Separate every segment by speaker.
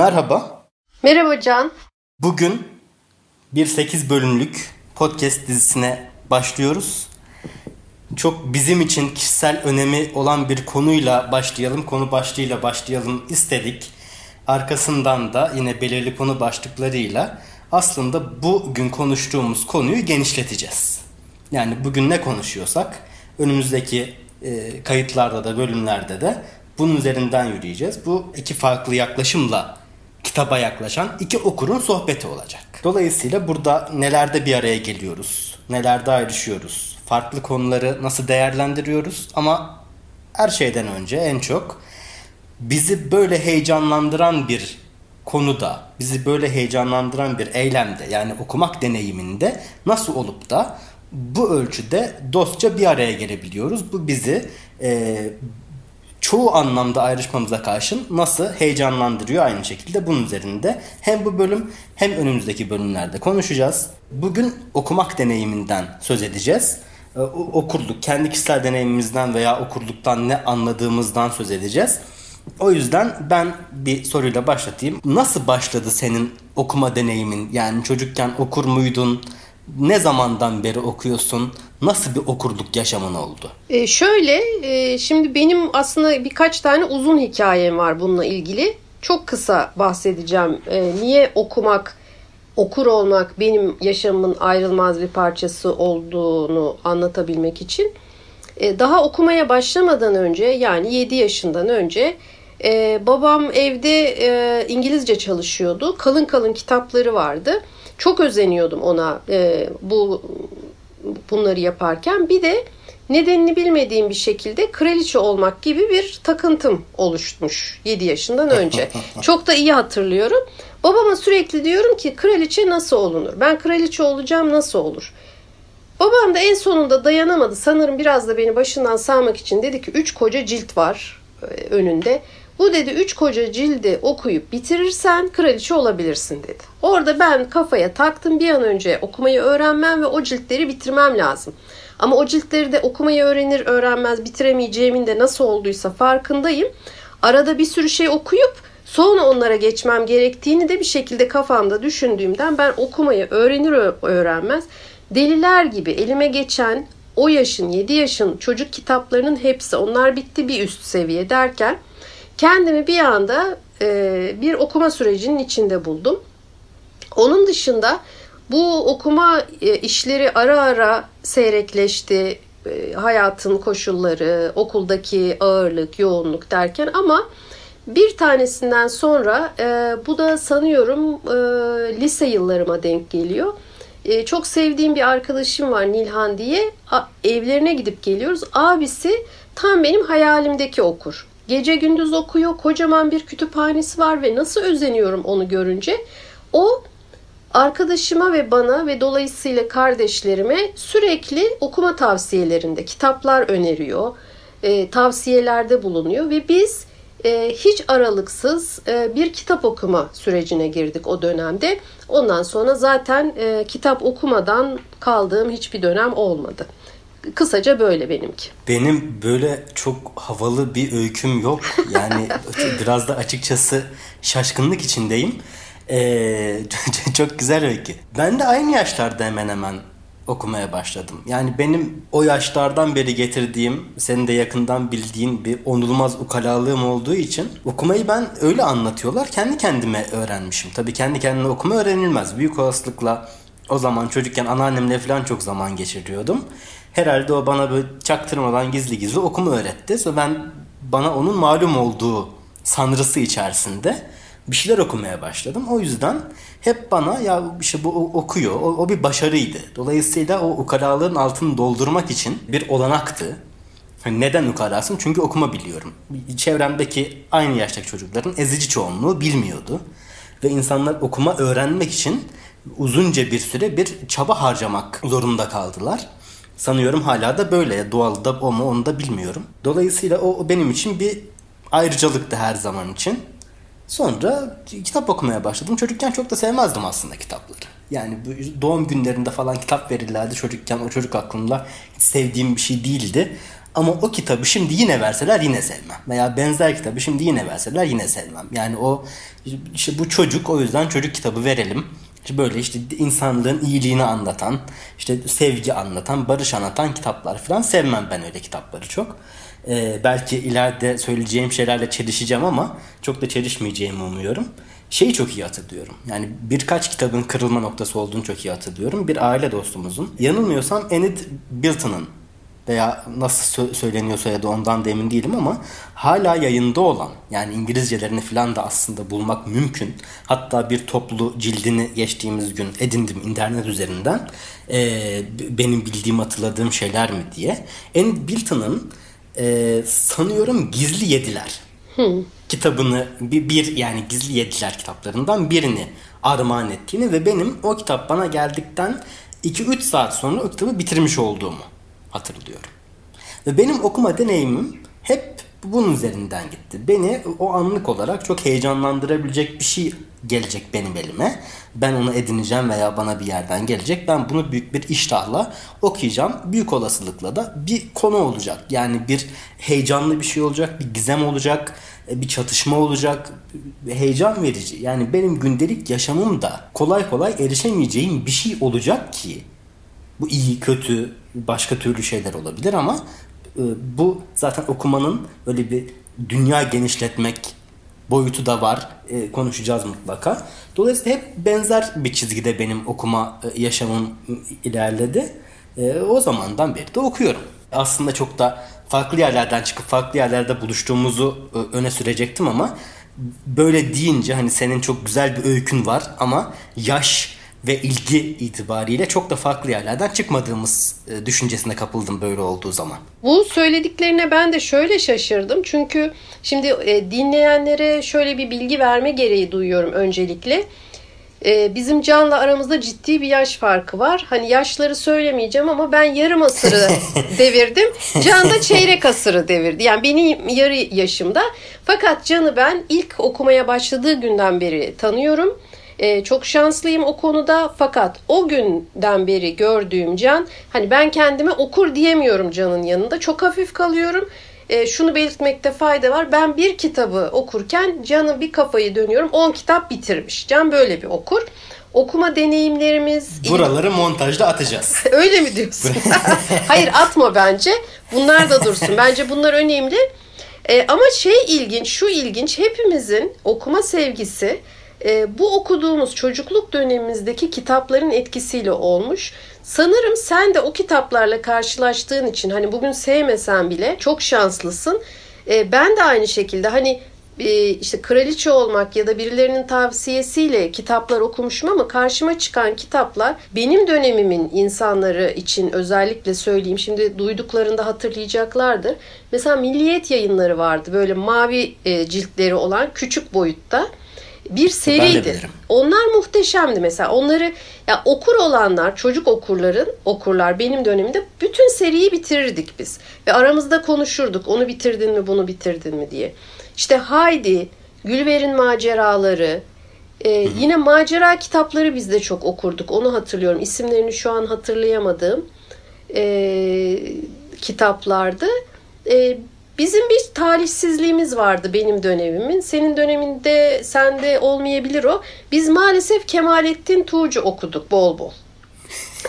Speaker 1: Merhaba.
Speaker 2: Merhaba Can.
Speaker 1: Bugün bir 8 bölümlük podcast dizisine başlıyoruz. Çok bizim için kişisel önemi olan bir konuyla başlayalım, konu başlığıyla başlayalım istedik. Arkasından da yine belirli konu başlıklarıyla aslında bugün konuştuğumuz konuyu genişleteceğiz. Yani bugün ne konuşuyorsak önümüzdeki e, kayıtlarda da bölümlerde de bunun üzerinden yürüyeceğiz. Bu iki farklı yaklaşımla kitaba yaklaşan iki okurun sohbeti olacak. Dolayısıyla burada nelerde bir araya geliyoruz, nelerde ayrışıyoruz, farklı konuları nasıl değerlendiriyoruz ama her şeyden önce en çok bizi böyle heyecanlandıran bir konuda, bizi böyle heyecanlandıran bir eylemde yani okumak deneyiminde nasıl olup da bu ölçüde dostça bir araya gelebiliyoruz. Bu bizi e, çoğu anlamda ayrışmamıza karşın nasıl heyecanlandırıyor aynı şekilde bunun üzerinde hem bu bölüm hem önümüzdeki bölümlerde konuşacağız. Bugün okumak deneyiminden söz edeceğiz. E, okurluk, kendi kişisel deneyimimizden veya okurluktan ne anladığımızdan söz edeceğiz. O yüzden ben bir soruyla başlatayım. Nasıl başladı senin okuma deneyimin? Yani çocukken okur muydun? Ne zamandan beri okuyorsun? Nasıl bir okurduk yaşamın oldu?
Speaker 2: E şöyle, e, şimdi benim aslında birkaç tane uzun hikayem var bununla ilgili. Çok kısa bahsedeceğim. E, niye okumak, okur olmak benim yaşamımın ayrılmaz bir parçası olduğunu anlatabilmek için. E, daha okumaya başlamadan önce yani 7 yaşından önce e, babam evde e, İngilizce çalışıyordu. Kalın kalın kitapları vardı. Çok özeniyordum ona e, bu bunları yaparken. Bir de nedenini bilmediğim bir şekilde kraliçe olmak gibi bir takıntım oluşmuş 7 yaşından önce. Çok da iyi hatırlıyorum. Babama sürekli diyorum ki kraliçe nasıl olunur? Ben kraliçe olacağım nasıl olur? Babam da en sonunda dayanamadı. Sanırım biraz da beni başından sağmak için dedi ki üç koca cilt var e, önünde. Bu dedi üç koca cildi okuyup bitirirsen kraliçe olabilirsin dedi. Orada ben kafaya taktım bir an önce okumayı öğrenmem ve o ciltleri bitirmem lazım. Ama o ciltleri de okumayı öğrenir öğrenmez bitiremeyeceğimin de nasıl olduysa farkındayım. Arada bir sürü şey okuyup sonra onlara geçmem gerektiğini de bir şekilde kafamda düşündüğümden ben okumayı öğrenir öğrenmez deliler gibi elime geçen o yaşın 7 yaşın çocuk kitaplarının hepsi onlar bitti bir üst seviye derken kendimi bir anda e, bir okuma sürecinin içinde buldum. Onun dışında bu okuma e, işleri ara ara seyrekleşti. E, hayatın koşulları, okuldaki ağırlık, yoğunluk derken ama bir tanesinden sonra e, bu da sanıyorum e, lise yıllarıma denk geliyor. E, çok sevdiğim bir arkadaşım var Nilhan diye. A, evlerine gidip geliyoruz. Abisi tam benim hayalimdeki okur. Gece gündüz okuyor. Kocaman bir kütüphanesi var ve nasıl özeniyorum onu görünce. O arkadaşıma ve bana ve dolayısıyla kardeşlerime sürekli okuma tavsiyelerinde kitaplar öneriyor. E, tavsiyelerde bulunuyor ve biz e, hiç aralıksız e, bir kitap okuma sürecine girdik o dönemde. Ondan sonra zaten e, kitap okumadan kaldığım hiçbir dönem olmadı. Kısaca böyle benimki.
Speaker 1: Benim böyle çok havalı bir öyküm yok. Yani biraz da açıkçası şaşkınlık içindeyim. Ee, çok güzel öykü. Ben de aynı yaşlarda hemen hemen okumaya başladım. Yani benim o yaşlardan beri getirdiğim, senin de yakından bildiğin bir onulmaz ukalalığım olduğu için okumayı ben öyle anlatıyorlar. Kendi kendime öğrenmişim. Tabii kendi kendine okuma öğrenilmez. Büyük olasılıkla o zaman çocukken anneannemle falan çok zaman geçiriyordum. Herhalde o bana böyle çaktırmadan gizli gizli okuma öğretti. Sonra ben bana onun malum olduğu sanrısı içerisinde bir şeyler okumaya başladım. O yüzden hep bana ya işte bu okuyor. O, o bir başarıydı. Dolayısıyla o ukalalığın altını doldurmak için bir olanaktı. Hani neden ukalasın? Çünkü okuma biliyorum. Çevremdeki aynı yaştaki çocukların ezici çoğunluğu bilmiyordu. Ve insanlar okuma öğrenmek için uzunca bir süre bir çaba harcamak zorunda kaldılar. Sanıyorum hala da böyle. Doğal da o mu onu da bilmiyorum. Dolayısıyla o benim için bir ayrıcalıktı her zaman için. Sonra kitap okumaya başladım. Çocukken çok da sevmezdim aslında kitapları. Yani doğum günlerinde falan kitap verirlerdi çocukken. O çocuk aklımda sevdiğim bir şey değildi. Ama o kitabı şimdi yine verseler yine sevmem. Veya benzer kitabı şimdi yine verseler yine sevmem. Yani o işte bu çocuk o yüzden çocuk kitabı verelim. İşte böyle işte insanlığın iyiliğini anlatan, işte sevgi anlatan, barış anlatan kitaplar falan sevmem ben öyle kitapları çok. Ee, belki ileride söyleyeceğim şeylerle çelişeceğim ama çok da çelişmeyeceğimi umuyorum. Şeyi çok iyi hatırlıyorum. Yani birkaç kitabın kırılma noktası olduğunu çok iyi hatırlıyorum. Bir aile dostumuzun. Yanılmıyorsam Enid Bilton'ın veya nasıl söyleniyor soyadı ondan da emin değilim ama hala yayında olan yani İngilizcelerini falan da aslında bulmak mümkün. Hatta bir toplu cildini geçtiğimiz gün edindim internet üzerinden. Ee, benim bildiğim hatırladığım şeyler mi diye. Enid Bilton'ın e, sanıyorum Gizli Yediler hmm. kitabını bir, bir yani Gizli Yediler kitaplarından birini armağan ettiğini ve benim o kitap bana geldikten 2-3 saat sonra o kitabı bitirmiş olduğumu hatırlıyorum. Ve benim okuma deneyimim hep bunun üzerinden gitti. Beni o anlık olarak çok heyecanlandırabilecek bir şey gelecek benim elime. Ben onu edineceğim veya bana bir yerden gelecek. Ben bunu büyük bir iştahla okuyacağım. Büyük olasılıkla da bir konu olacak. Yani bir heyecanlı bir şey olacak, bir gizem olacak, bir çatışma olacak, heyecan verici. Yani benim gündelik yaşamımda kolay kolay erişemeyeceğim bir şey olacak ki bu iyi, kötü, başka türlü şeyler olabilir ama e, bu zaten okumanın öyle bir dünya genişletmek boyutu da var. E, konuşacağız mutlaka. Dolayısıyla hep benzer bir çizgide benim okuma e, yaşamım ilerledi. E, o zamandan beri de okuyorum. Aslında çok da farklı yerlerden çıkıp farklı yerlerde buluştuğumuzu e, öne sürecektim ama böyle deyince hani senin çok güzel bir öykün var ama yaş ve ilgi itibariyle çok da farklı yerlerden çıkmadığımız e, düşüncesine kapıldım böyle olduğu zaman.
Speaker 2: Bu söylediklerine ben de şöyle şaşırdım. Çünkü şimdi e, dinleyenlere şöyle bir bilgi verme gereği duyuyorum öncelikle. E, bizim Can'la aramızda ciddi bir yaş farkı var. Hani yaşları söylemeyeceğim ama ben yarım asırı devirdim. Can da çeyrek asırı devirdi. Yani benim yarı yaşımda. Fakat Can'ı ben ilk okumaya başladığı günden beri tanıyorum e, çok şanslıyım o konuda fakat o günden beri gördüğüm Can hani ben kendime okur diyemiyorum Can'ın yanında çok hafif kalıyorum. E, şunu belirtmekte fayda var. Ben bir kitabı okurken Can'ın bir kafayı dönüyorum 10 kitap bitirmiş. Can böyle bir okur. Okuma deneyimlerimiz...
Speaker 1: Buraları montajda atacağız.
Speaker 2: Öyle mi diyorsun? Hayır atma bence. Bunlar da dursun. Bence bunlar önemli. E, ama şey ilginç, şu ilginç. Hepimizin okuma sevgisi e, bu okuduğumuz çocukluk dönemimizdeki kitapların etkisiyle olmuş. Sanırım sen de o kitaplarla karşılaştığın için hani bugün sevmesen bile çok şanslısın. E, ben de aynı şekilde hani e, işte kraliçe olmak ya da birilerinin tavsiyesiyle kitaplar okumuşum ama karşıma çıkan kitaplar benim dönemimin insanları için özellikle söyleyeyim. Şimdi duyduklarında hatırlayacaklardır. Mesela Milliyet yayınları vardı böyle mavi e, ciltleri olan küçük boyutta bir seriydi. Onlar muhteşemdi mesela. Onları ya okur olanlar, çocuk okurların okurlar benim dönemimde bütün seriyi bitirirdik biz. Ve aramızda konuşurduk. Onu bitirdin mi, bunu bitirdin mi diye. İşte Haydi, Gülver'in maceraları, ee, yine macera kitapları biz de çok okurduk. Onu hatırlıyorum. İsimlerini şu an hatırlayamadığım e, kitaplardı. E, Bizim bir talihsizliğimiz vardı benim dönemimin. Senin döneminde sende olmayabilir o. Biz maalesef Kemalettin Tuğcu okuduk bol bol.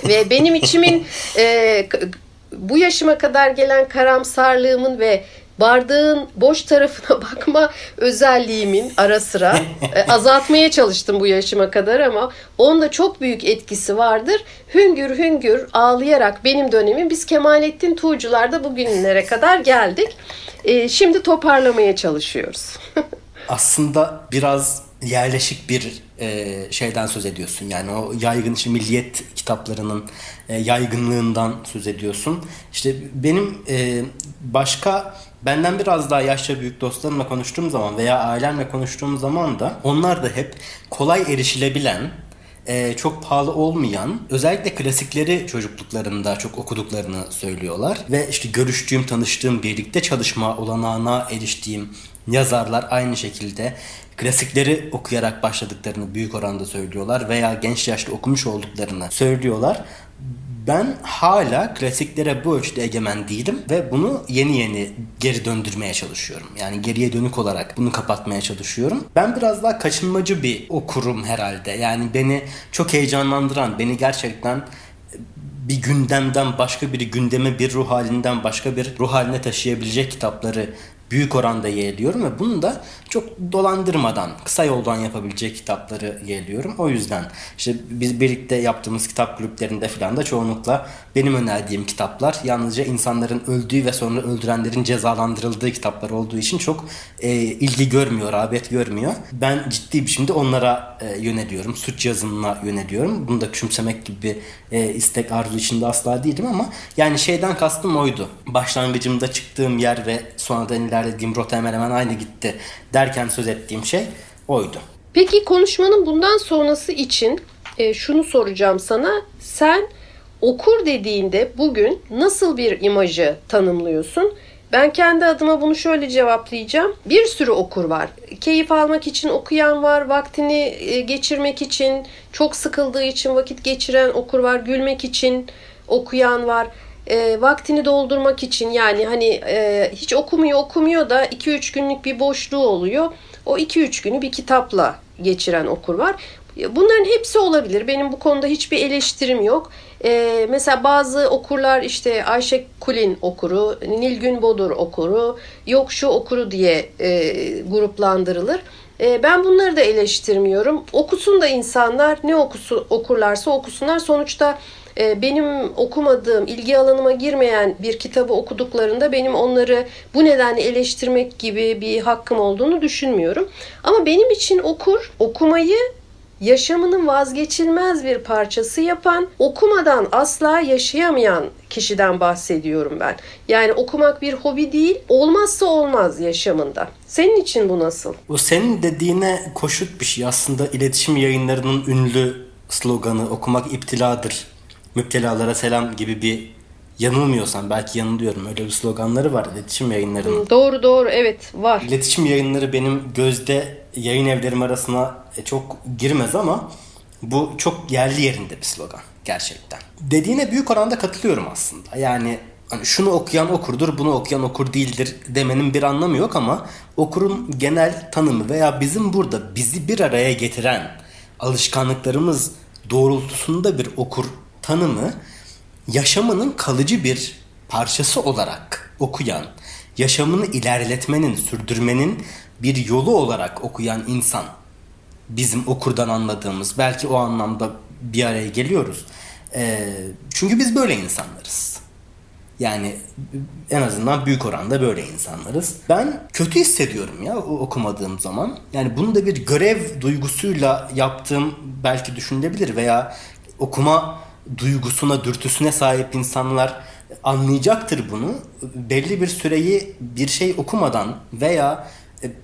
Speaker 2: ve benim içimin e, bu yaşıma kadar gelen karamsarlığımın ve bardağın boş tarafına bakma özelliğimin ara sıra e, azaltmaya çalıştım bu yaşıma kadar ama onda çok büyük etkisi vardır. Hüngür hüngür ağlayarak benim dönemim biz Kemalettin Tuğcular'da bugünlere kadar geldik. E, şimdi toparlamaya çalışıyoruz.
Speaker 1: Aslında biraz yerleşik bir e, şeyden söz ediyorsun. Yani o yaygın işte milliyet kitaplarının e, yaygınlığından söz ediyorsun. İşte benim e, başka benden biraz daha yaşça büyük dostlarımla konuştuğum zaman veya ailemle konuştuğum zaman da onlar da hep kolay erişilebilen e, çok pahalı olmayan özellikle klasikleri çocukluklarında çok okuduklarını söylüyorlar. Ve işte görüştüğüm, tanıştığım, birlikte çalışma olanağına eriştiğim yazarlar aynı şekilde klasikleri okuyarak başladıklarını büyük oranda söylüyorlar veya genç yaşta okumuş olduklarını söylüyorlar. Ben hala klasiklere bu ölçüde egemen değilim ve bunu yeni yeni geri döndürmeye çalışıyorum. Yani geriye dönük olarak bunu kapatmaya çalışıyorum. Ben biraz daha kaçınmacı bir okurum herhalde. Yani beni çok heyecanlandıran, beni gerçekten bir gündemden başka bir gündeme bir ruh halinden başka bir ruh haline taşıyabilecek kitapları büyük oranda yeğliyorum ve bunu da çok dolandırmadan kısa yoldan yapabilecek kitapları yeğliyorum. O yüzden işte biz birlikte yaptığımız kitap kulüplerinde falan da çoğunlukla benim önerdiğim kitaplar yalnızca insanların öldüğü ve sonra öldürenlerin cezalandırıldığı kitaplar olduğu için çok e, ilgi görmüyor, rağbet görmüyor. Ben ciddi biçimde onlara e, yöneliyorum. Suç yazımına yöneliyorum. Bunu da küçümsemek gibi bir e, istek arzu içinde asla değilim ama yani şeyden kastım oydu. Başlangıcımda çıktığım yer ve sonradan ilerlediğim rota hemen hemen aynı gitti derken söz ettiğim şey oydu.
Speaker 2: Peki konuşmanın bundan sonrası için e, şunu soracağım sana. Sen okur dediğinde bugün nasıl bir imajı tanımlıyorsun? Ben kendi adıma bunu şöyle cevaplayacağım. Bir sürü okur var. Keyif almak için okuyan var, vaktini e, geçirmek için, çok sıkıldığı için vakit geçiren okur var, gülmek için okuyan var. E, vaktini doldurmak için yani hani e, hiç okumuyor okumuyor da 2-3 günlük bir boşluğu oluyor. O 2-3 günü bir kitapla geçiren okur var. Bunların hepsi olabilir. Benim bu konuda hiçbir eleştirim yok. Ee, mesela bazı okurlar işte Ayşe Kulin okuru, Nilgün Bodur okuru, yok şu okuru diye e, gruplandırılır. E, ben bunları da eleştirmiyorum. Okusun da insanlar ne okusu, okurlarsa okusunlar. Sonuçta e, benim okumadığım, ilgi alanıma girmeyen bir kitabı okuduklarında benim onları bu nedenle eleştirmek gibi bir hakkım olduğunu düşünmüyorum. Ama benim için okur, okumayı yaşamının vazgeçilmez bir parçası yapan, okumadan asla yaşayamayan kişiden bahsediyorum ben. Yani okumak bir hobi değil, olmazsa olmaz yaşamında. Senin için bu nasıl?
Speaker 1: O senin dediğine koşut bir şey. Aslında iletişim yayınlarının ünlü sloganı okumak iptiladır. Müptelalara selam gibi bir yanılmıyorsam belki yanılıyorum öyle bir sloganları var iletişim yayınlarının.
Speaker 2: Doğru doğru evet var.
Speaker 1: İletişim yayınları benim gözde yayın evlerim arasına e, çok girmez ama bu çok yerli yerinde bir slogan gerçekten. Dediğine büyük oranda katılıyorum aslında. Yani hani şunu okuyan okurdur, bunu okuyan okur değildir demenin bir anlamı yok ama okurun genel tanımı veya bizim burada bizi bir araya getiren alışkanlıklarımız doğrultusunda bir okur tanımı yaşamının kalıcı bir parçası olarak okuyan, yaşamını ilerletmenin, sürdürmenin bir yolu olarak okuyan insan bizim okurdan anladığımız belki o anlamda bir araya geliyoruz. E, çünkü biz böyle insanlarız. Yani en azından büyük oranda böyle insanlarız. Ben kötü hissediyorum ya okumadığım zaman. Yani bunu da bir görev duygusuyla yaptığım belki düşünülebilir veya okuma duygusuna, dürtüsüne sahip insanlar anlayacaktır bunu. Belli bir süreyi bir şey okumadan veya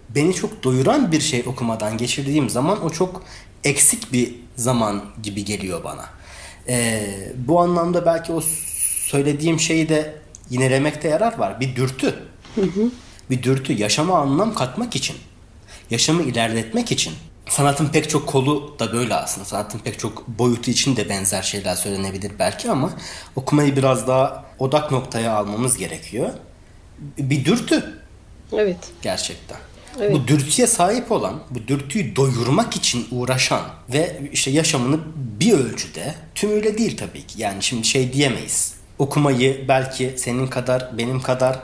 Speaker 1: beni çok doyuran bir şey okumadan geçirdiğim zaman o çok eksik bir zaman gibi geliyor bana. Ee, bu anlamda belki o söylediğim şeyi de yinelemekte yarar var. Bir dürtü. Hı hı. Bir dürtü. Yaşama anlam katmak için. Yaşamı ilerletmek için. Sanatın pek çok kolu da böyle aslında. Sanatın pek çok boyutu için de benzer şeyler söylenebilir belki ama okumayı biraz daha odak noktaya almamız gerekiyor. Bir dürtü.
Speaker 2: Evet.
Speaker 1: Gerçekten. Evet. Bu dürtüye sahip olan, bu dürtüyü doyurmak için uğraşan ve işte yaşamını bir ölçüde tümüyle değil tabii ki. Yani şimdi şey diyemeyiz. Okumayı belki senin kadar, benim kadar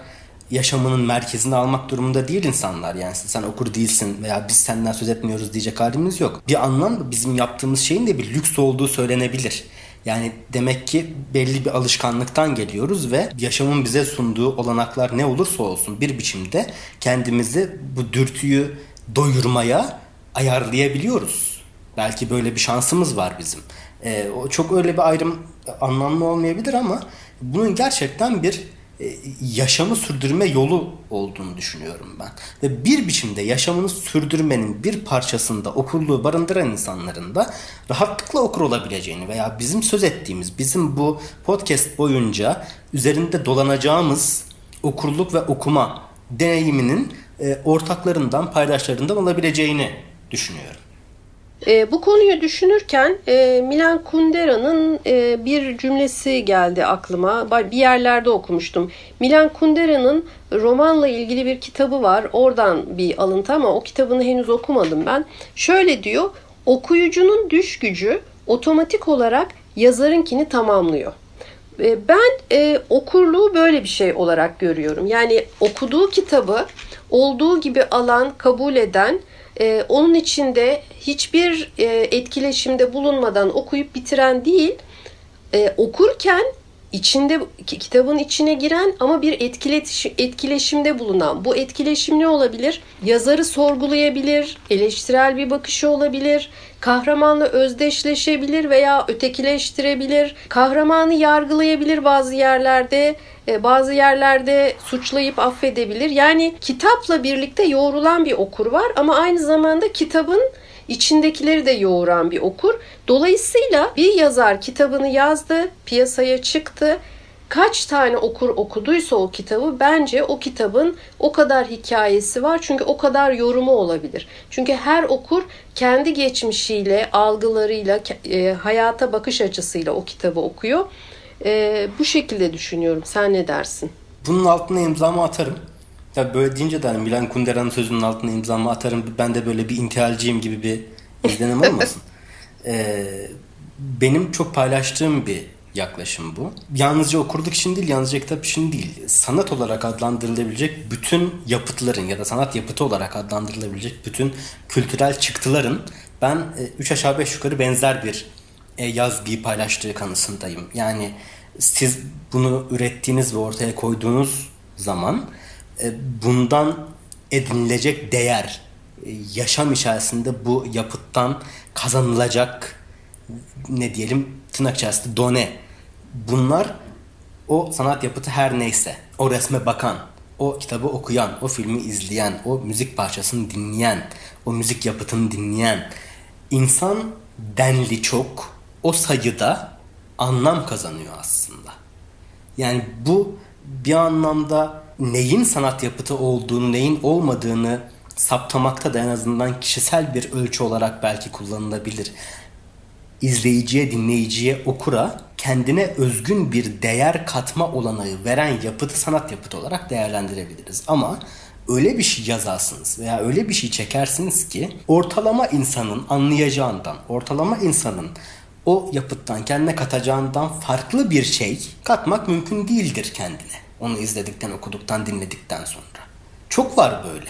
Speaker 1: yaşamının merkezine almak durumunda değil insanlar. Yani sen okur değilsin veya biz senden söz etmiyoruz diyecek halimiz yok. Bir anlamda bizim yaptığımız şeyin de bir lüks olduğu söylenebilir. Yani demek ki belli bir alışkanlıktan geliyoruz ve yaşamın bize sunduğu olanaklar ne olursa olsun bir biçimde kendimizi bu dürtüyü doyurmaya ayarlayabiliyoruz. Belki böyle bir şansımız var bizim. Ee, çok öyle bir ayrım anlamlı olmayabilir ama bunun gerçekten bir e, yaşamı sürdürme yolu olduğunu düşünüyorum ben. Ve bir biçimde yaşamını sürdürmenin bir parçasında okurluğu barındıran insanların da rahatlıkla okur olabileceğini veya bizim söz ettiğimiz, bizim bu podcast boyunca üzerinde dolanacağımız okurluk ve okuma deneyiminin e, ortaklarından, paydaşlarından olabileceğini düşünüyorum.
Speaker 2: E, bu konuyu düşünürken e, Milan Kundera'nın e, bir cümlesi geldi aklıma. Bir yerlerde okumuştum. Milan Kundera'nın romanla ilgili bir kitabı var. Oradan bir alıntı ama o kitabını henüz okumadım ben. Şöyle diyor. Okuyucunun düş gücü otomatik olarak yazarınkini tamamlıyor. E, ben e, okurluğu böyle bir şey olarak görüyorum. Yani okuduğu kitabı olduğu gibi alan, kabul eden, e, onun içinde hiçbir e, etkileşimde bulunmadan okuyup bitiren değil, e, okurken içinde kitabın içine giren ama bir etkileşim, etkileşimde bulunan. Bu etkileşim ne olabilir? Yazarı sorgulayabilir, eleştirel bir bakışı olabilir, kahramanla özdeşleşebilir veya ötekileştirebilir, kahramanı yargılayabilir bazı yerlerde, e, bazı yerlerde suçlayıp affedebilir. Yani kitapla birlikte yoğrulan bir okur var ama aynı zamanda kitabın içindekileri de yoğuran bir okur. Dolayısıyla bir yazar kitabını yazdı, piyasaya çıktı. Kaç tane okur okuduysa o kitabı bence o kitabın o kadar hikayesi var. Çünkü o kadar yorumu olabilir. Çünkü her okur kendi geçmişiyle, algılarıyla, e, hayata bakış açısıyla o kitabı okuyor. E, bu şekilde düşünüyorum. Sen ne dersin?
Speaker 1: Bunun altına imzamı atarım. Ya böyle deyince de hani Milan Kundera'nın sözünün altına imzamı atarım. Ben de böyle bir intihalciyim gibi bir izlenim olmasın. ee, benim çok paylaştığım bir yaklaşım bu. Yalnızca okurluk için değil, yalnızca kitap için değil. Sanat olarak adlandırılabilecek bütün yapıtların ya da sanat yapıtı olarak adlandırılabilecek bütün kültürel çıktıların ben 3 e, aşağı 5 yukarı benzer bir e, yazgıyı paylaştığı kanısındayım. Yani siz bunu ürettiğiniz ve ortaya koyduğunuz zaman bundan edinilecek değer, e, yaşam içerisinde bu yapıttan kazanılacak ne diyelim tırnak içerisinde done. Bunlar o sanat yapıtı her neyse, o resme bakan, o kitabı okuyan, o filmi izleyen, o müzik parçasını dinleyen, o müzik yapıtını dinleyen insan denli çok o sayıda anlam kazanıyor aslında. Yani bu bir anlamda neyin sanat yapıtı olduğunu, neyin olmadığını saptamakta da en azından kişisel bir ölçü olarak belki kullanılabilir. İzleyiciye, dinleyiciye, okura kendine özgün bir değer katma olanağı veren yapıtı sanat yapıtı olarak değerlendirebiliriz. Ama öyle bir şey yazarsınız veya öyle bir şey çekersiniz ki ortalama insanın anlayacağından, ortalama insanın o yapıttan kendine katacağından farklı bir şey katmak mümkün değildir kendine. Onu izledikten, okuduktan, dinledikten sonra. Çok var böyle.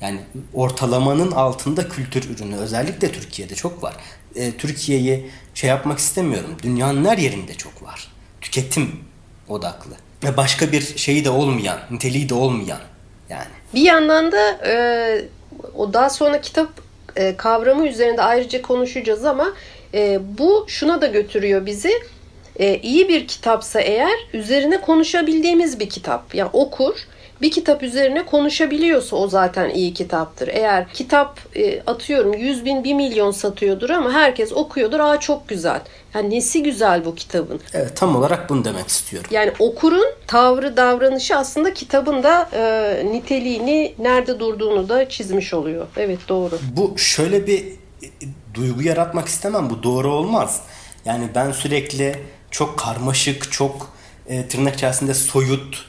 Speaker 1: Yani ortalamanın altında kültür ürünü özellikle Türkiye'de çok var. E, Türkiye'yi şey yapmak istemiyorum. Dünyanın her yerinde çok var. Tüketim odaklı. Ve başka bir şeyi de olmayan, niteliği de olmayan yani.
Speaker 2: Bir yandan da e, o daha sonra kitap e, kavramı üzerinde ayrıca konuşacağız ama e, bu şuna da götürüyor bizi e, iyi bir kitapsa eğer üzerine konuşabildiğimiz bir kitap. Yani okur bir kitap üzerine konuşabiliyorsa o zaten iyi kitaptır. Eğer kitap e, atıyorum 100 bin 1 milyon satıyordur ama herkes okuyordur. Aa çok güzel. Yani nesi güzel bu kitabın.
Speaker 1: Evet tam olarak bunu demek istiyorum.
Speaker 2: Yani okurun tavrı davranışı aslında kitabın da e, niteliğini nerede durduğunu da çizmiş oluyor. Evet doğru.
Speaker 1: Bu şöyle bir e, duygu yaratmak istemem. Bu doğru olmaz. Yani ben sürekli çok karmaşık, çok e, tırnak içerisinde soyut,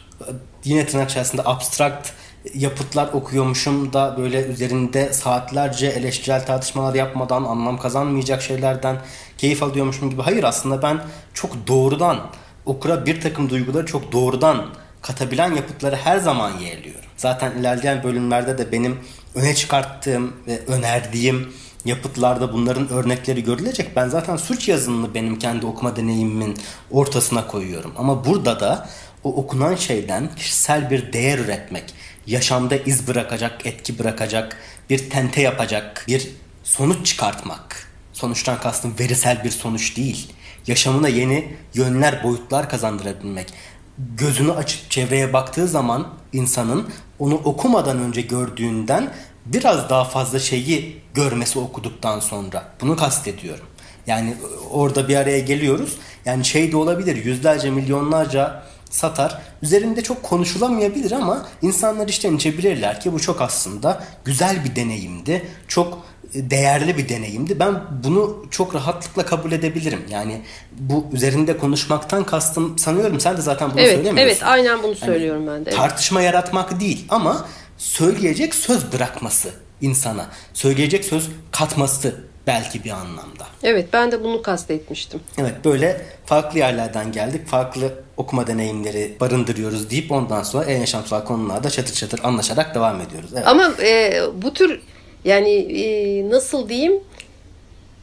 Speaker 1: yine tırnak içerisinde abstrakt yapıtlar okuyormuşum da böyle üzerinde saatlerce eleştirel tartışmalar yapmadan anlam kazanmayacak şeylerden keyif alıyormuşum gibi. Hayır aslında ben çok doğrudan okura bir takım duyguları çok doğrudan katabilen yapıtları her zaman yeğliyorum. Zaten ilerleyen bölümlerde de benim öne çıkarttığım ve önerdiğim yapıtlarda bunların örnekleri görülecek. Ben zaten suç yazınını benim kendi okuma deneyimimin ortasına koyuyorum. Ama burada da o okunan şeyden kişisel bir değer üretmek, yaşamda iz bırakacak, etki bırakacak, bir tente yapacak, bir sonuç çıkartmak. Sonuçtan kastım verisel bir sonuç değil. Yaşamına yeni yönler, boyutlar kazandırabilmek. Gözünü açıp çevreye baktığı zaman insanın onu okumadan önce gördüğünden biraz daha fazla şeyi görmesi okuduktan sonra. Bunu kastediyorum. Yani orada bir araya geliyoruz. Yani şey de olabilir yüzlerce milyonlarca satar. Üzerinde çok konuşulamayabilir ama insanlar işten içebilirler ki bu çok aslında güzel bir deneyimdi. Çok değerli bir deneyimdi. Ben bunu çok rahatlıkla kabul edebilirim. Yani bu üzerinde konuşmaktan kastım sanıyorum sen de zaten bunu
Speaker 2: evet,
Speaker 1: söylemiyorsun.
Speaker 2: Evet aynen bunu söylüyorum yani, ben de. Evet.
Speaker 1: Tartışma yaratmak değil ama söyleyecek söz bırakması insana. Söyleyecek söz katması belki bir anlamda.
Speaker 2: Evet ben de bunu kastetmiştim.
Speaker 1: Evet böyle farklı yerlerden geldik. Farklı okuma deneyimleri barındırıyoruz deyip ondan sonra en yaşamsal konularda çatır çatır anlaşarak devam ediyoruz.
Speaker 2: Evet. Ama e, bu tür yani e, nasıl diyeyim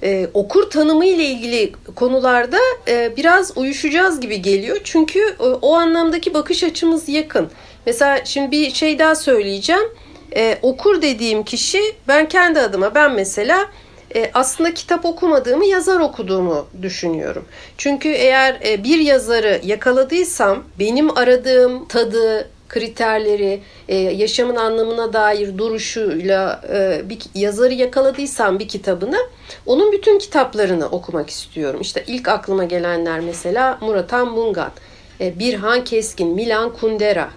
Speaker 2: e, okur tanımı ile ilgili konularda e, biraz uyuşacağız gibi geliyor. Çünkü e, o anlamdaki bakış açımız yakın. Mesela şimdi bir şey daha söyleyeceğim. E, okur dediğim kişi ben kendi adıma ben mesela e, aslında kitap okumadığımı yazar okuduğumu düşünüyorum. Çünkü eğer e, bir yazarı yakaladıysam benim aradığım tadı, kriterleri, e, yaşamın anlamına dair duruşuyla e, bir yazarı yakaladıysam bir kitabını, onun bütün kitaplarını okumak istiyorum. İşte ilk aklıma gelenler mesela Muratan Bungan, e, Birhan Keskin, Milan Kundera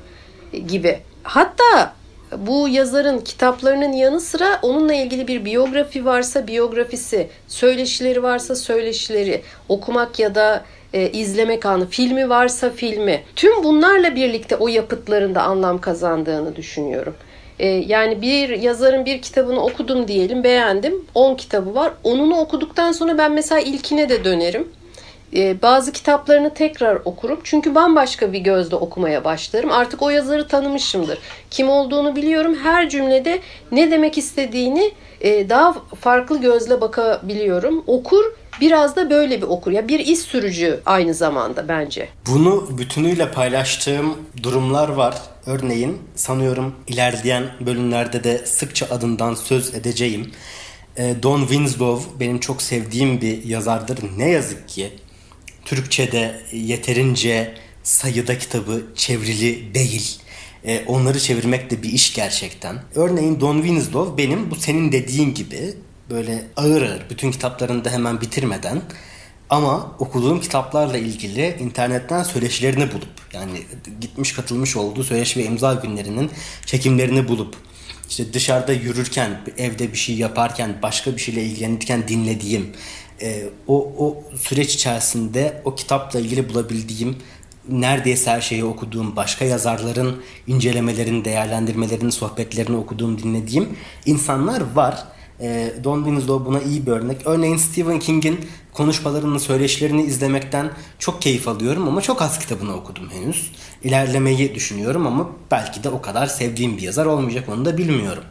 Speaker 2: gibi. Hatta bu yazarın kitaplarının yanı sıra onunla ilgili bir biyografi varsa biyografisi, söyleşileri varsa söyleşileri okumak ya da e, izlemek anı, filmi varsa filmi. Tüm bunlarla birlikte o yapıtlarında anlam kazandığını düşünüyorum. E, yani bir yazarın bir kitabını okudum diyelim, beğendim. 10 kitabı var. Onunu okuduktan sonra ben mesela ilkine de dönerim. Ee, bazı kitaplarını tekrar okurum. Çünkü bambaşka bir gözle okumaya başlarım. Artık o yazarı tanımışımdır. Kim olduğunu biliyorum. Her cümlede ne demek istediğini e, daha farklı gözle bakabiliyorum. Okur biraz da böyle bir okur. Ya bir iz sürücü aynı zamanda bence.
Speaker 1: Bunu bütünüyle paylaştığım durumlar var. Örneğin sanıyorum ilerleyen bölümlerde de sıkça adından söz edeceğim. E, Don Winslow benim çok sevdiğim bir yazardır. Ne yazık ki Türkçe'de yeterince sayıda kitabı çevrili değil. E, onları çevirmek de bir iş gerçekten. Örneğin Don Winslow benim bu senin dediğin gibi böyle ağır ağır bütün kitaplarını da hemen bitirmeden ama okuduğum kitaplarla ilgili internetten söyleşilerini bulup yani gitmiş katılmış olduğu söyleşi ve imza günlerinin çekimlerini bulup işte dışarıda yürürken evde bir şey yaparken başka bir şeyle ilgilenirken dinlediğim e, o, o süreç içerisinde o kitapla ilgili bulabildiğim neredeyse her şeyi okuduğum, başka yazarların incelemelerini, değerlendirmelerini, sohbetlerini okuduğum, dinlediğim insanlar var. E, Don Winslow buna iyi bir örnek. Örneğin Stephen King'in konuşmalarını, söyleşilerini izlemekten çok keyif alıyorum ama çok az kitabını okudum henüz. İlerlemeyi düşünüyorum ama belki de o kadar sevdiğim bir yazar olmayacak onu da bilmiyorum.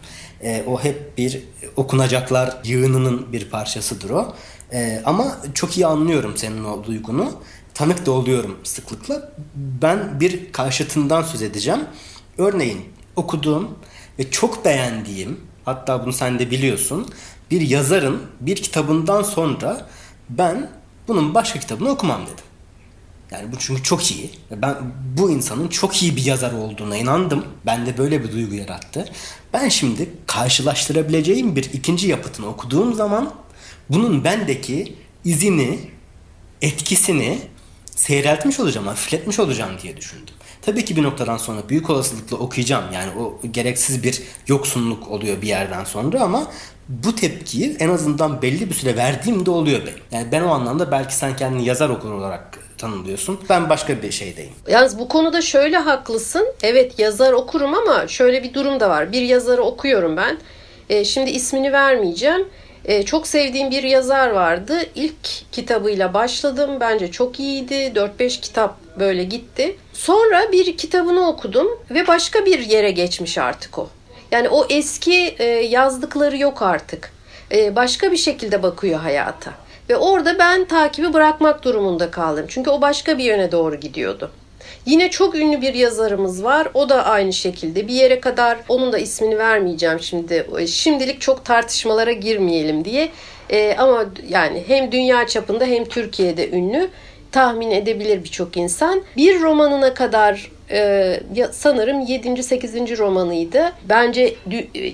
Speaker 1: E, o hep bir okunacaklar yığınının bir parçasıdır o. Ee, ama çok iyi anlıyorum senin o duygunu. Tanık da oluyorum sıklıkla. Ben bir karşıtından söz edeceğim. Örneğin okuduğum ve çok beğendiğim hatta bunu sen de biliyorsun bir yazarın bir kitabından sonra ben bunun başka kitabını okumam dedim. Yani bu çünkü çok iyi. Ben bu insanın çok iyi bir yazar olduğuna inandım. Bende böyle bir duygu yarattı. Ben şimdi karşılaştırabileceğim bir ikinci yapıtını okuduğum zaman bunun bendeki izini, etkisini seyreltmiş olacağım, hafifletmiş olacağım diye düşündüm. Tabii ki bir noktadan sonra büyük olasılıkla okuyacağım. Yani o gereksiz bir yoksunluk oluyor bir yerden sonra ama bu tepkiyi en azından belli bir süre verdiğimde oluyor benim. Yani ben o anlamda belki sen kendini yazar okur olarak tanımlıyorsun. Ben başka bir şeydeyim.
Speaker 2: Yalnız bu konuda şöyle haklısın. Evet yazar okurum ama şöyle bir durum da var. Bir yazarı okuyorum ben. E, şimdi ismini vermeyeceğim. E, çok sevdiğim bir yazar vardı. İlk kitabıyla başladım. Bence çok iyiydi. 4-5 kitap böyle gitti. Sonra bir kitabını okudum ve başka bir yere geçmiş artık o. Yani o eski e, yazdıkları yok artık. E, başka bir şekilde bakıyor hayata. Ve orada ben takibi bırakmak durumunda kaldım. Çünkü o başka bir yöne doğru gidiyordu. Yine çok ünlü bir yazarımız var. O da aynı şekilde bir yere kadar onun da ismini vermeyeceğim şimdi. Şimdilik çok tartışmalara girmeyelim diye. Ee, ama yani hem dünya çapında hem Türkiye'de ünlü. Tahmin edebilir birçok insan. Bir romanına kadar e, sanırım 7. 8. romanıydı. Bence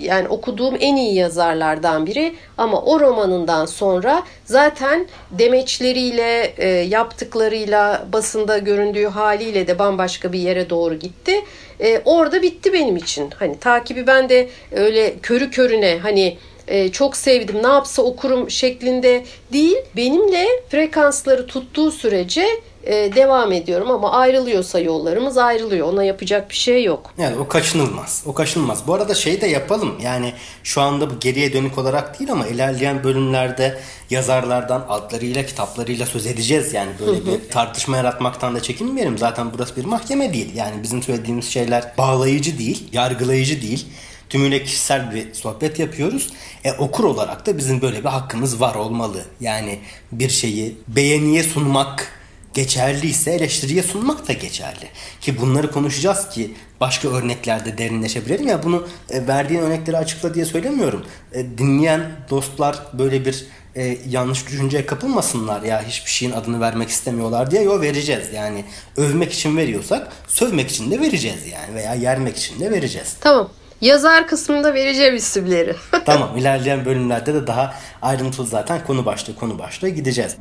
Speaker 2: yani okuduğum en iyi yazarlardan biri ama o romanından sonra zaten demeçleriyle, e, yaptıklarıyla, basında göründüğü haliyle de bambaşka bir yere doğru gitti. E, orada bitti benim için. Hani takibi ben de öyle körü körüne hani e, çok sevdim ne yapsa okurum şeklinde değil. Benimle frekansları tuttuğu sürece e, devam ediyorum ama ayrılıyorsa yollarımız ayrılıyor. Ona yapacak bir şey yok.
Speaker 1: Yani o kaçınılmaz. O kaçınılmaz. Bu arada şey de yapalım. Yani şu anda bu geriye dönük olarak değil ama ilerleyen bölümlerde yazarlardan adlarıyla kitaplarıyla söz edeceğiz. Yani böyle bir tartışma yaratmaktan da çekinmeyelim. Zaten burası bir mahkeme değil. Yani bizim söylediğimiz şeyler bağlayıcı değil, yargılayıcı değil tümüyle kişisel bir sohbet yapıyoruz. E, okur olarak da bizim böyle bir hakkımız var olmalı. Yani bir şeyi beğeniye sunmak geçerliyse eleştiriye sunmak da geçerli. Ki bunları konuşacağız ki başka örneklerde derinleşebilelim. Ya bunu e, verdiğin örnekleri açıkla diye söylemiyorum. E, dinleyen dostlar böyle bir e, yanlış düşünceye kapılmasınlar ya hiçbir şeyin adını vermek istemiyorlar diye yo vereceğiz. Yani övmek için veriyorsak sövmek için de vereceğiz yani veya yermek için de vereceğiz.
Speaker 2: Tamam. Yazar kısmında vereceğim isimleri.
Speaker 1: tamam ilerleyen bölümlerde de daha ayrıntılı zaten konu başlığı konu başlığı gideceğiz.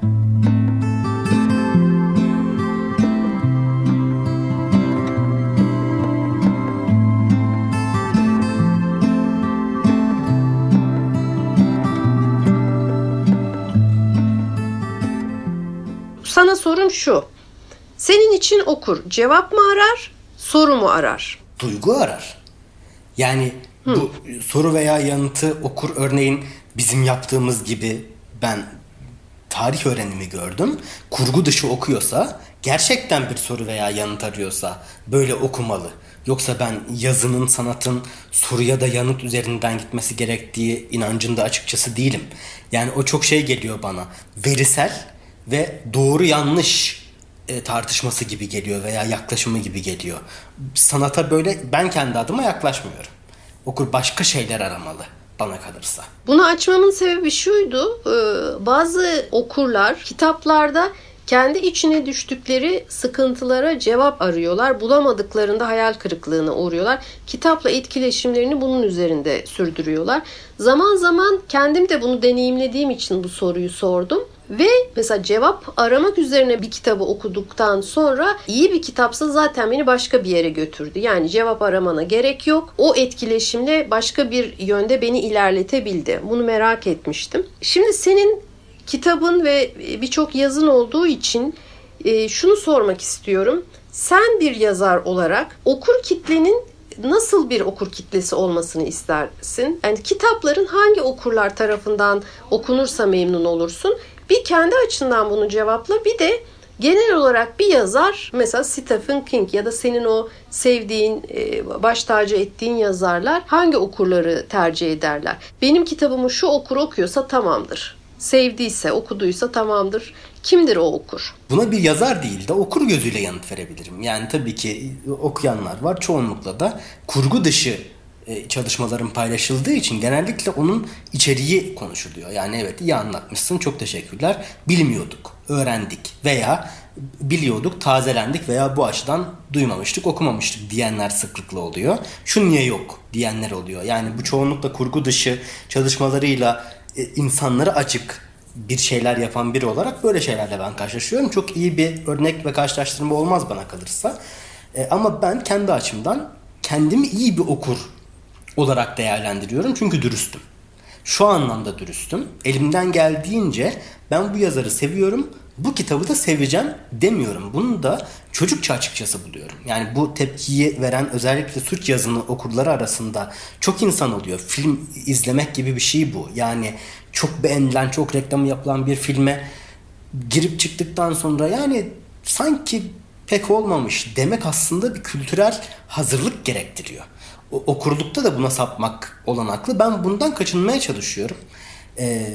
Speaker 2: Sana sorum şu. Senin için okur cevap mı arar, soru mu arar?
Speaker 1: Duygu arar. Yani Hı. bu soru veya yanıtı okur örneğin bizim yaptığımız gibi ben tarih öğrenimi gördüm. Kurgu dışı okuyorsa gerçekten bir soru veya yanıt arıyorsa böyle okumalı. Yoksa ben yazının, sanatın soruya da yanıt üzerinden gitmesi gerektiği inancında açıkçası değilim. Yani o çok şey geliyor bana. Verisel ve doğru yanlış e, tartışması gibi geliyor veya yaklaşımı gibi geliyor. Sanata böyle ben kendi adıma yaklaşmıyorum. Okur başka şeyler aramalı bana kalırsa.
Speaker 2: Bunu açmamın sebebi şuydu. E, bazı okurlar kitaplarda kendi içine düştükleri sıkıntılara cevap arıyorlar. Bulamadıklarında hayal kırıklığına uğruyorlar. Kitapla etkileşimlerini bunun üzerinde sürdürüyorlar. Zaman zaman kendim de bunu deneyimlediğim için bu soruyu sordum. Ve mesela cevap aramak üzerine bir kitabı okuduktan sonra iyi bir kitapsa zaten beni başka bir yere götürdü. Yani cevap aramana gerek yok. O etkileşimle başka bir yönde beni ilerletebildi. Bunu merak etmiştim. Şimdi senin kitabın ve birçok yazın olduğu için e, şunu sormak istiyorum. Sen bir yazar olarak okur kitlenin nasıl bir okur kitlesi olmasını istersin? Yani kitapların hangi okurlar tarafından okunursa memnun olursun? Bir kendi açından bunu cevapla. Bir de genel olarak bir yazar mesela Stephen King ya da senin o sevdiğin, e, baş tacı ettiğin yazarlar hangi okurları tercih ederler? Benim kitabımı şu okur okuyorsa tamamdır. Sevdiyse, okuduysa tamamdır. Kimdir o okur?
Speaker 1: Buna bir yazar değil de okur gözüyle yanıt verebilirim. Yani tabii ki okuyanlar var. Çoğunlukla da kurgu dışı e, çalışmaların paylaşıldığı için genellikle onun içeriği konuşuluyor. Yani evet iyi anlatmışsın çok teşekkürler. Bilmiyorduk, öğrendik veya biliyorduk, tazelendik veya bu açıdan duymamıştık, okumamıştık diyenler sıklıkla oluyor. Şu niye yok diyenler oluyor. Yani bu çoğunlukla kurgu dışı çalışmalarıyla e, insanları açık bir şeyler yapan biri olarak böyle şeylerle ben karşılaşıyorum. Çok iyi bir örnek ve karşılaştırma olmaz bana kalırsa. E, ama ben kendi açımdan kendimi iyi bir okur olarak değerlendiriyorum. Çünkü dürüstüm. Şu anlamda dürüstüm. Elimden geldiğince ben bu yazarı seviyorum. Bu kitabı da seveceğim demiyorum. Bunu da çocukça açıkçası buluyorum. Yani bu tepkiyi veren özellikle suç yazını okurları arasında çok insan oluyor. Film izlemek gibi bir şey bu. Yani çok beğenilen, çok reklamı yapılan bir filme girip çıktıktan sonra yani sanki pek olmamış demek aslında bir kültürel hazırlık gerektiriyor okurlukta da buna sapmak olanaklı. Ben bundan kaçınmaya çalışıyorum. Ee,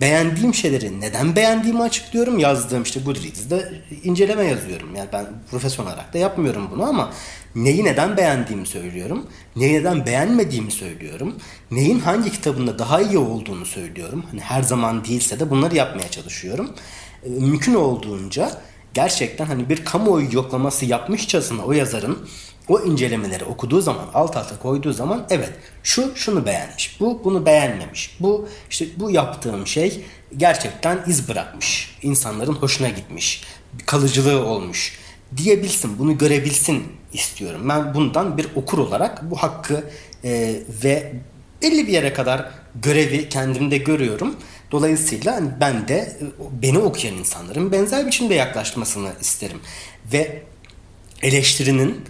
Speaker 1: beğendiğim şeyleri neden beğendiğimi açıklıyorum. Yazdığım işte Goodreads'de inceleme yazıyorum. Yani ben profesyonel olarak da yapmıyorum bunu ama neyi neden beğendiğimi söylüyorum. Neyi neden beğenmediğimi söylüyorum. Neyin hangi kitabında daha iyi olduğunu söylüyorum. Hani her zaman değilse de bunları yapmaya çalışıyorum. Ee, mümkün olduğunca gerçekten hani bir kamuoyu yoklaması yapmışçasına o yazarın o incelemeleri okuduğu zaman alt alta koyduğu zaman evet şu şunu beğenmiş bu bunu beğenmemiş bu işte bu yaptığım şey gerçekten iz bırakmış insanların hoşuna gitmiş kalıcılığı olmuş diyebilsin bunu görebilsin istiyorum. Ben bundan bir okur olarak bu hakkı e, ve belli bir yere kadar görevi kendimde görüyorum. Dolayısıyla hani ben de e, beni okuyan insanların benzer biçimde yaklaşmasını isterim. Ve eleştirinin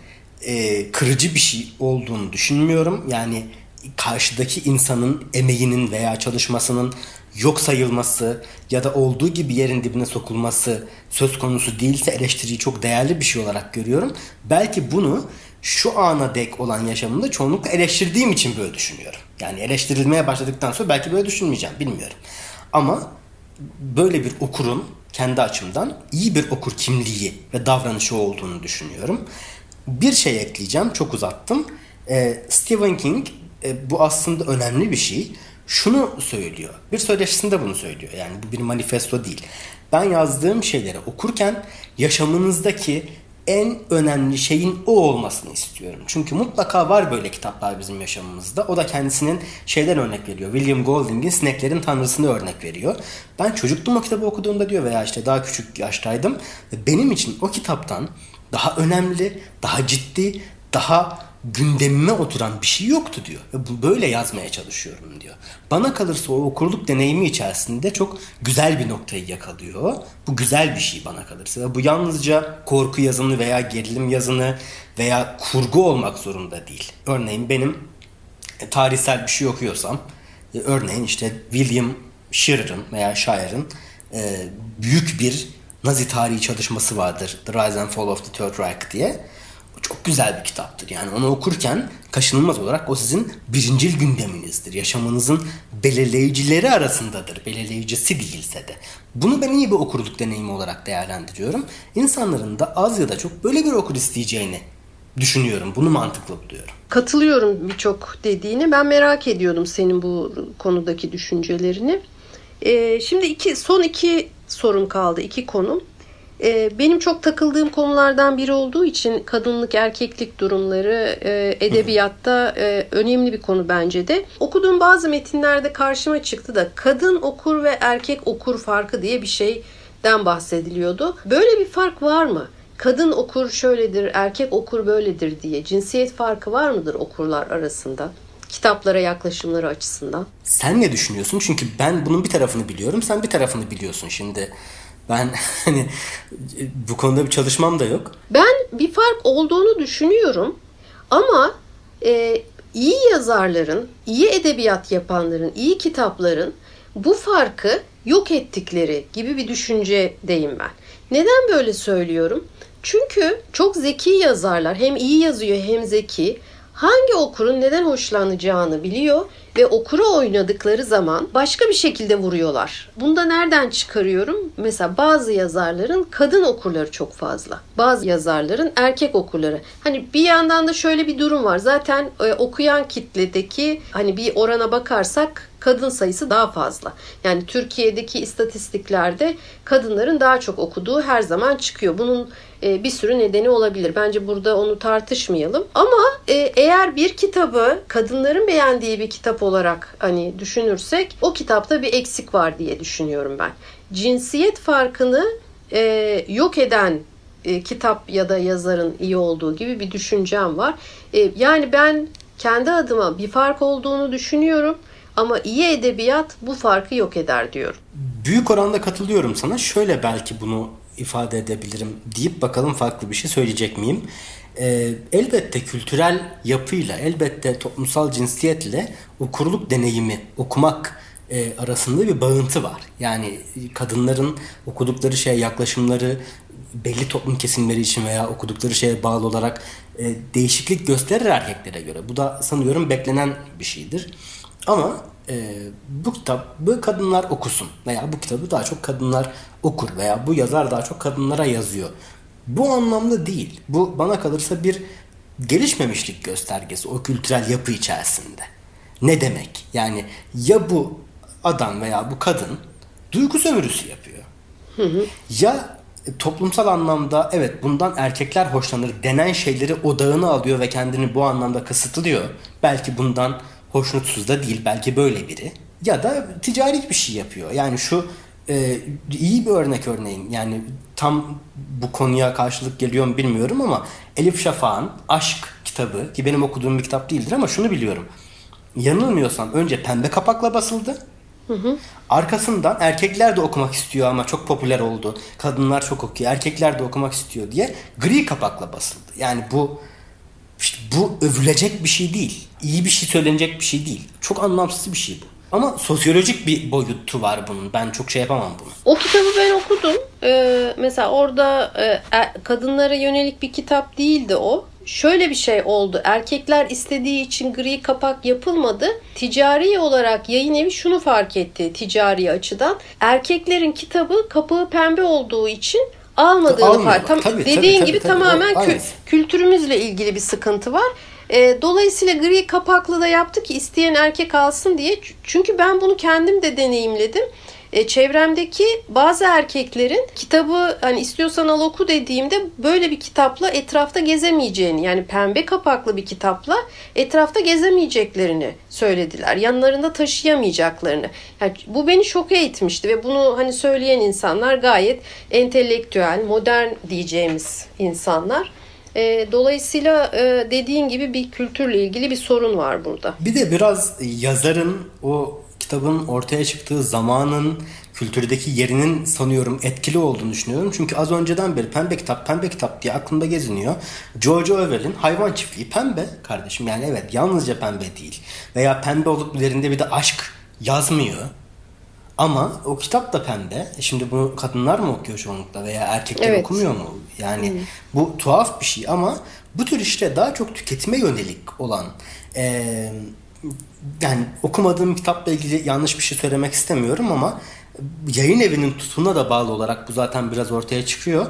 Speaker 1: e, kırıcı bir şey olduğunu düşünmüyorum. Yani karşıdaki insanın emeğinin veya çalışmasının yok sayılması ya da olduğu gibi yerin dibine sokulması söz konusu değilse eleştiriyi çok değerli bir şey olarak görüyorum. Belki bunu şu ana dek olan yaşamımda çoğunlukla eleştirdiğim için böyle düşünüyorum. Yani eleştirilmeye başladıktan sonra belki böyle düşünmeyeceğim bilmiyorum. Ama böyle bir okurun kendi açımdan iyi bir okur kimliği ve davranışı olduğunu düşünüyorum. Bir şey ekleyeceğim. Çok uzattım. Ee, Stephen King e, bu aslında önemli bir şey. Şunu söylüyor. Bir söyleşisinde bunu söylüyor. Yani bu bir manifesto değil. Ben yazdığım şeyleri okurken yaşamınızdaki en önemli şeyin o olmasını istiyorum. Çünkü mutlaka var böyle kitaplar bizim yaşamımızda. O da kendisinin şeyden örnek veriyor. William Golding'in Sineklerin Tanrısını örnek veriyor. Ben çocukluğum o kitabı okuduğumda diyor veya işte daha küçük yaştaydım. Benim için o kitaptan daha önemli, daha ciddi, daha gündemime oturan bir şey yoktu diyor. Ve böyle yazmaya çalışıyorum diyor. Bana kalırsa o okurluk deneyimi içerisinde çok güzel bir noktayı yakalıyor. Bu güzel bir şey bana kalırsa. Ve bu yalnızca korku yazını veya gerilim yazını veya kurgu olmak zorunda değil. Örneğin benim e, tarihsel bir şey okuyorsam e, örneğin işte William Shirer'ın veya Shire'ın e, büyük bir Nazi tarihi çalışması vardır. The Rise and Fall of the Third Reich diye. O çok güzel bir kitaptır. Yani onu okurken kaşınılmaz olarak o sizin birincil gündeminizdir. Yaşamınızın belirleyicileri arasındadır. Belirleyicisi değilse de. Bunu ben iyi bir okurluk deneyimi olarak değerlendiriyorum. İnsanların da az ya da çok böyle bir okur isteyeceğini düşünüyorum. Bunu mantıklı buluyorum.
Speaker 2: Katılıyorum birçok dediğini. Ben merak ediyordum senin bu konudaki düşüncelerini. Ee, şimdi iki son iki sorum kaldı. iki konum. Ee, benim çok takıldığım konulardan biri olduğu için kadınlık erkeklik durumları e, edebiyatta e, önemli bir konu bence de. Okuduğum bazı metinlerde karşıma çıktı da kadın okur ve erkek okur farkı diye bir şeyden bahsediliyordu. Böyle bir fark var mı? Kadın okur şöyledir, erkek okur böyledir diye cinsiyet farkı var mıdır okurlar arasında? Kitaplara yaklaşımları açısından.
Speaker 1: Sen ne düşünüyorsun? Çünkü ben bunun bir tarafını biliyorum, sen bir tarafını biliyorsun. Şimdi ben hani bu konuda bir çalışmam da yok.
Speaker 2: Ben bir fark olduğunu düşünüyorum ama e, iyi yazarların, iyi edebiyat yapanların, iyi kitapların bu farkı yok ettikleri gibi bir düşüncedeyim ben. Neden böyle söylüyorum? Çünkü çok zeki yazarlar hem iyi yazıyor hem zeki hangi okurun neden hoşlanacağını biliyor ve okura oynadıkları zaman başka bir şekilde vuruyorlar. Bunda nereden çıkarıyorum? Mesela bazı yazarların kadın okurları çok fazla. Bazı yazarların erkek okurları. Hani bir yandan da şöyle bir durum var. Zaten e, okuyan kitledeki hani bir orana bakarsak kadın sayısı daha fazla. Yani Türkiye'deki istatistiklerde kadınların daha çok okuduğu her zaman çıkıyor. Bunun e, bir sürü nedeni olabilir. Bence burada onu tartışmayalım. Ama e, eğer bir kitabı kadınların beğendiği bir kitap olarak hani düşünürsek o kitapta bir eksik var diye düşünüyorum ben. Cinsiyet farkını e, yok eden kitap ya da yazarın iyi olduğu gibi bir düşüncem var. yani ben kendi adıma bir fark olduğunu düşünüyorum. Ama iyi edebiyat bu farkı yok eder diyorum.
Speaker 1: Büyük oranda katılıyorum sana. Şöyle belki bunu ifade edebilirim deyip bakalım farklı bir şey söyleyecek miyim? Ee, elbette kültürel yapıyla, elbette toplumsal cinsiyetle okurluk deneyimi, okumak e, arasında bir bağıntı var. Yani kadınların okudukları şeye yaklaşımları belli toplum kesimleri için veya okudukları şeye bağlı olarak e, değişiklik gösterir erkeklere göre. Bu da sanıyorum beklenen bir şeydir. Ama e, bu kitap bu kadınlar okusun veya bu kitabı daha çok kadınlar okur veya bu yazar daha çok kadınlara yazıyor. Bu anlamda değil. Bu bana kalırsa bir gelişmemişlik göstergesi o kültürel yapı içerisinde. Ne demek? Yani ya bu adam veya bu kadın duygu sömürüsü yapıyor. Hı hı. Ya toplumsal anlamda evet bundan erkekler hoşlanır denen şeyleri odağına alıyor ve kendini bu anlamda kısıtlıyor. Belki bundan hoşnutsuz da değil belki böyle biri. Ya da ticari bir şey yapıyor. Yani şu e, iyi bir örnek örneğin yani tam bu konuya karşılık geliyor mu bilmiyorum ama Elif Şafak'ın Aşk kitabı ki benim okuduğum bir kitap değildir ama şunu biliyorum. Yanılmıyorsam önce pembe kapakla basıldı. Hı hı. Arkasından erkekler de okumak istiyor ama çok popüler oldu. Kadınlar çok okuyor, erkekler de okumak istiyor diye gri kapakla basıldı. Yani bu işte bu övülecek bir şey değil. İyi bir şey söylenecek bir şey değil. Çok anlamsız bir şey bu. Ama sosyolojik bir boyutu var bunun. Ben çok şey yapamam bunu.
Speaker 2: O kitabı ben okudum. Ee, mesela orada e, e kadınlara yönelik bir kitap değildi o şöyle bir şey oldu. Erkekler istediği için gri kapak yapılmadı. Ticari olarak yayın evi şunu fark etti ticari açıdan. Erkeklerin kitabı kapağı pembe olduğu için almadığını fark. Tam, tabii, dediğin tabii, gibi tabii, tamamen tabii. Kü- kültürümüzle ilgili bir sıkıntı var. E, dolayısıyla gri kapaklı da yaptı ki isteyen erkek alsın diye. Çünkü ben bunu kendim de deneyimledim e, çevremdeki bazı erkeklerin kitabı hani istiyorsan al oku dediğimde böyle bir kitapla etrafta gezemeyeceğini yani pembe kapaklı bir kitapla etrafta gezemeyeceklerini söylediler. Yanlarında taşıyamayacaklarını. Yani bu beni şok etmişti ve bunu hani söyleyen insanlar gayet entelektüel, modern diyeceğimiz insanlar. E, dolayısıyla e, dediğin gibi bir kültürle ilgili bir sorun var burada.
Speaker 1: Bir de biraz yazarın o kitabın ortaya çıktığı zamanın kültürdeki yerinin sanıyorum etkili olduğunu düşünüyorum. Çünkü az önceden beri pembe kitap pembe kitap diye aklımda geziniyor. George Orwell'in hayvan çiftliği pembe kardeşim. Yani evet yalnızca pembe değil. Veya pembe olup üzerinde bir de aşk yazmıyor. Ama o kitap da pembe. E şimdi bunu kadınlar mı okuyor çoğunlukla veya erkekler evet. okumuyor mu? Yani hmm. bu tuhaf bir şey ama bu tür işte daha çok tüketime yönelik olan e, yani okumadığım kitapla ilgili yanlış bir şey söylemek istemiyorum ama yayın evinin tutumuna da bağlı olarak bu zaten biraz ortaya çıkıyor.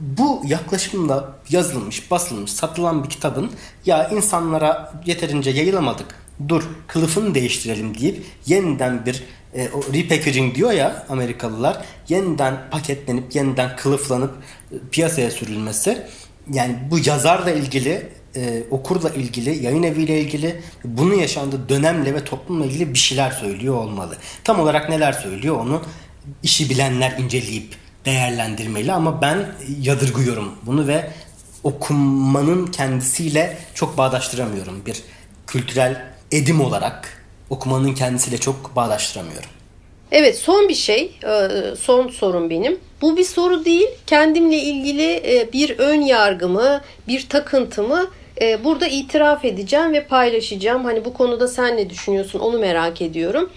Speaker 1: Bu yaklaşımla yazılmış, basılmış, satılan bir kitabın ya insanlara yeterince yayılamadık, dur kılıfını değiştirelim deyip yeniden bir e, o repackaging diyor ya Amerikalılar yeniden paketlenip yeniden kılıflanıp e, piyasaya sürülmesi yani bu yazarla ilgili e, okurla ilgili, yayın eviyle ilgili, bunun yaşandığı dönemle ve toplumla ilgili bir şeyler söylüyor olmalı. Tam olarak neler söylüyor onu işi bilenler inceleyip değerlendirmeli ama ben yadırgıyorum bunu ve okumanın kendisiyle çok bağdaştıramıyorum. Bir kültürel edim olarak okumanın kendisiyle çok bağdaştıramıyorum.
Speaker 2: Evet son bir şey, e, son sorun benim. Bu bir soru değil, kendimle ilgili e, bir ön yargımı, bir takıntımı e, burada itiraf edeceğim ve paylaşacağım. Hani bu konuda sen ne düşünüyorsun onu merak ediyorum.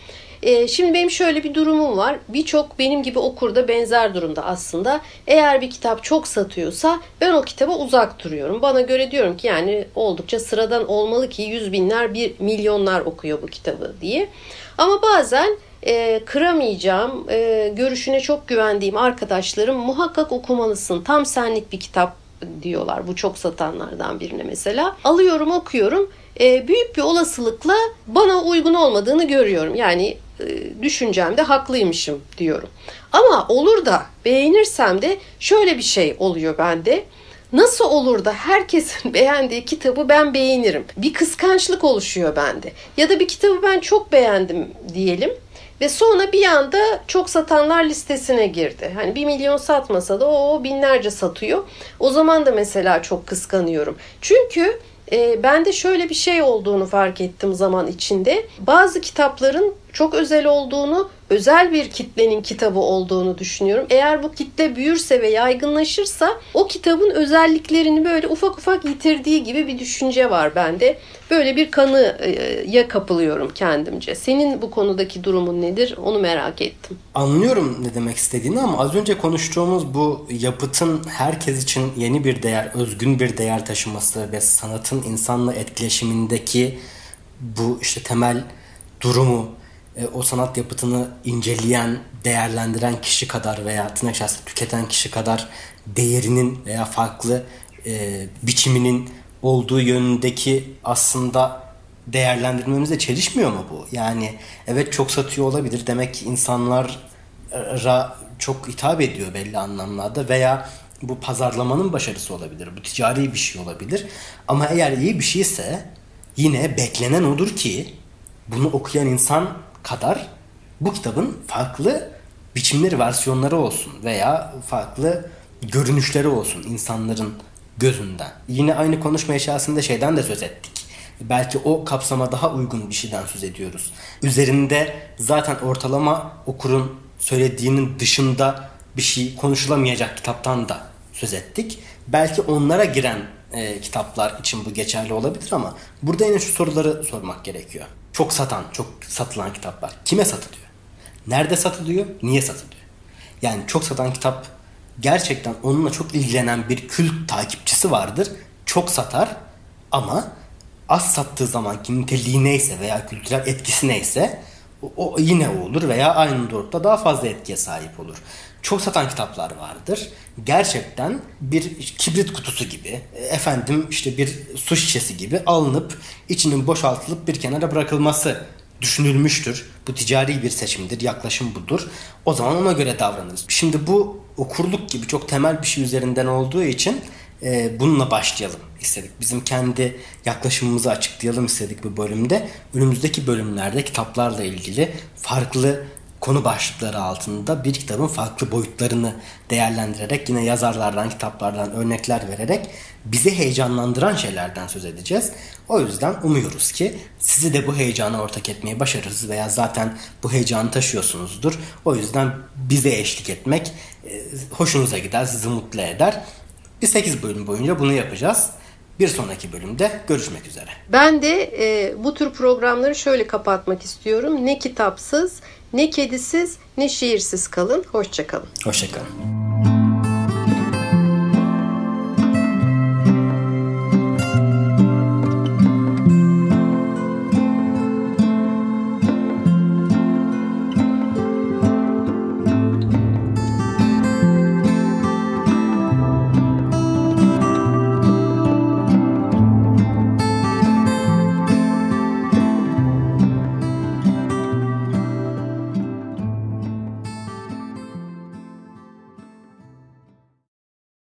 Speaker 2: E, şimdi benim şöyle bir durumum var. Birçok benim gibi okur da benzer durumda aslında. Eğer bir kitap çok satıyorsa ben o kitaba uzak duruyorum. Bana göre diyorum ki yani oldukça sıradan olmalı ki yüz binler, bir milyonlar okuyor bu kitabı diye. Ama bazen e, kıramayacağım, e, görüşüne çok güvendiğim arkadaşlarım muhakkak okumalısın. Tam senlik bir kitap diyorlar. Bu çok satanlardan birine mesela. Alıyorum okuyorum. E, büyük bir olasılıkla bana uygun olmadığını görüyorum. Yani e, düşüncemde haklıymışım diyorum. Ama olur da beğenirsem de şöyle bir şey oluyor bende. Nasıl olur da herkesin beğendiği kitabı ben beğenirim? Bir kıskançlık oluşuyor bende. Ya da bir kitabı ben çok beğendim diyelim. Ve sonra bir anda çok satanlar listesine girdi. Hani bir milyon satmasa da o binlerce satıyor. O zaman da mesela çok kıskanıyorum. Çünkü e, ben de şöyle bir şey olduğunu fark ettim zaman içinde. Bazı kitapların çok özel olduğunu, özel bir kitlenin kitabı olduğunu düşünüyorum. Eğer bu kitle büyürse ve yaygınlaşırsa o kitabın özelliklerini böyle ufak ufak yitirdiği gibi bir düşünce var bende. Böyle bir kanıya kapılıyorum kendimce. Senin bu konudaki durumun nedir? Onu merak ettim.
Speaker 1: Anlıyorum ne demek istediğini ama az önce konuştuğumuz bu yapıtın herkes için yeni bir değer, özgün bir değer taşıması ve sanatın insanla etkileşimindeki bu işte temel durumu e, o sanat yapıtını inceleyen, değerlendiren kişi kadar veya tırnak içerisinde tüketen kişi kadar değerinin veya farklı e, biçiminin olduğu yönündeki aslında değerlendirmemizle çelişmiyor mu bu? Yani evet çok satıyor olabilir. Demek ki insanlara çok hitap ediyor belli anlamlarda veya bu pazarlamanın başarısı olabilir. Bu ticari bir şey olabilir. Ama eğer iyi bir şeyse yine beklenen odur ki bunu okuyan insan kadar bu kitabın farklı biçimleri, versiyonları olsun veya farklı görünüşleri olsun insanların gözünden. Yine aynı konuşma içerisinde şeyden de söz ettik. Belki o kapsama daha uygun bir şeyden söz ediyoruz. Üzerinde zaten ortalama okurun söylediğinin dışında bir şey konuşulamayacak kitaptan da söz ettik. Belki onlara giren e, kitaplar için bu geçerli olabilir ama burada yine şu soruları sormak gerekiyor. Çok satan, çok satılan kitaplar kime satılıyor? Nerede satılıyor? Niye satılıyor? Yani çok satan kitap gerçekten onunla çok ilgilenen bir kült takipçisi vardır. Çok satar ama az sattığı zamanki niteliği neyse veya kültürel etkisi neyse o, o yine olur veya aynı doğrultuda daha fazla etkiye sahip olur. Çok satan kitaplar vardır. Gerçekten bir kibrit kutusu gibi, efendim işte bir su şişesi gibi alınıp içinin boşaltılıp bir kenara bırakılması düşünülmüştür. Bu ticari bir seçimdir, yaklaşım budur. O zaman ona göre davranırız. Şimdi bu okurluk gibi çok temel bir şey üzerinden olduğu için e, bununla başlayalım istedik. Bizim kendi yaklaşımımızı açıklayalım istedik bu bölümde. Önümüzdeki bölümlerde kitaplarla ilgili farklı konu başlıkları altında bir kitabın farklı boyutlarını değerlendirerek yine yazarlardan, kitaplardan örnekler vererek bizi heyecanlandıran şeylerden söz edeceğiz. O yüzden umuyoruz ki sizi de bu heyecana ortak etmeyi başarırız veya zaten bu heyecanı taşıyorsunuzdur. O yüzden bize eşlik etmek e, hoşunuza gider, sizi mutlu eder. Bir 8 bölüm boyunca bunu yapacağız. Bir sonraki bölümde görüşmek üzere.
Speaker 2: Ben de e, bu tür programları şöyle kapatmak istiyorum. Ne kitapsız, ne kedisiz ne şiirsiz kalın. Hoşçakalın.
Speaker 1: Hoşçakalın.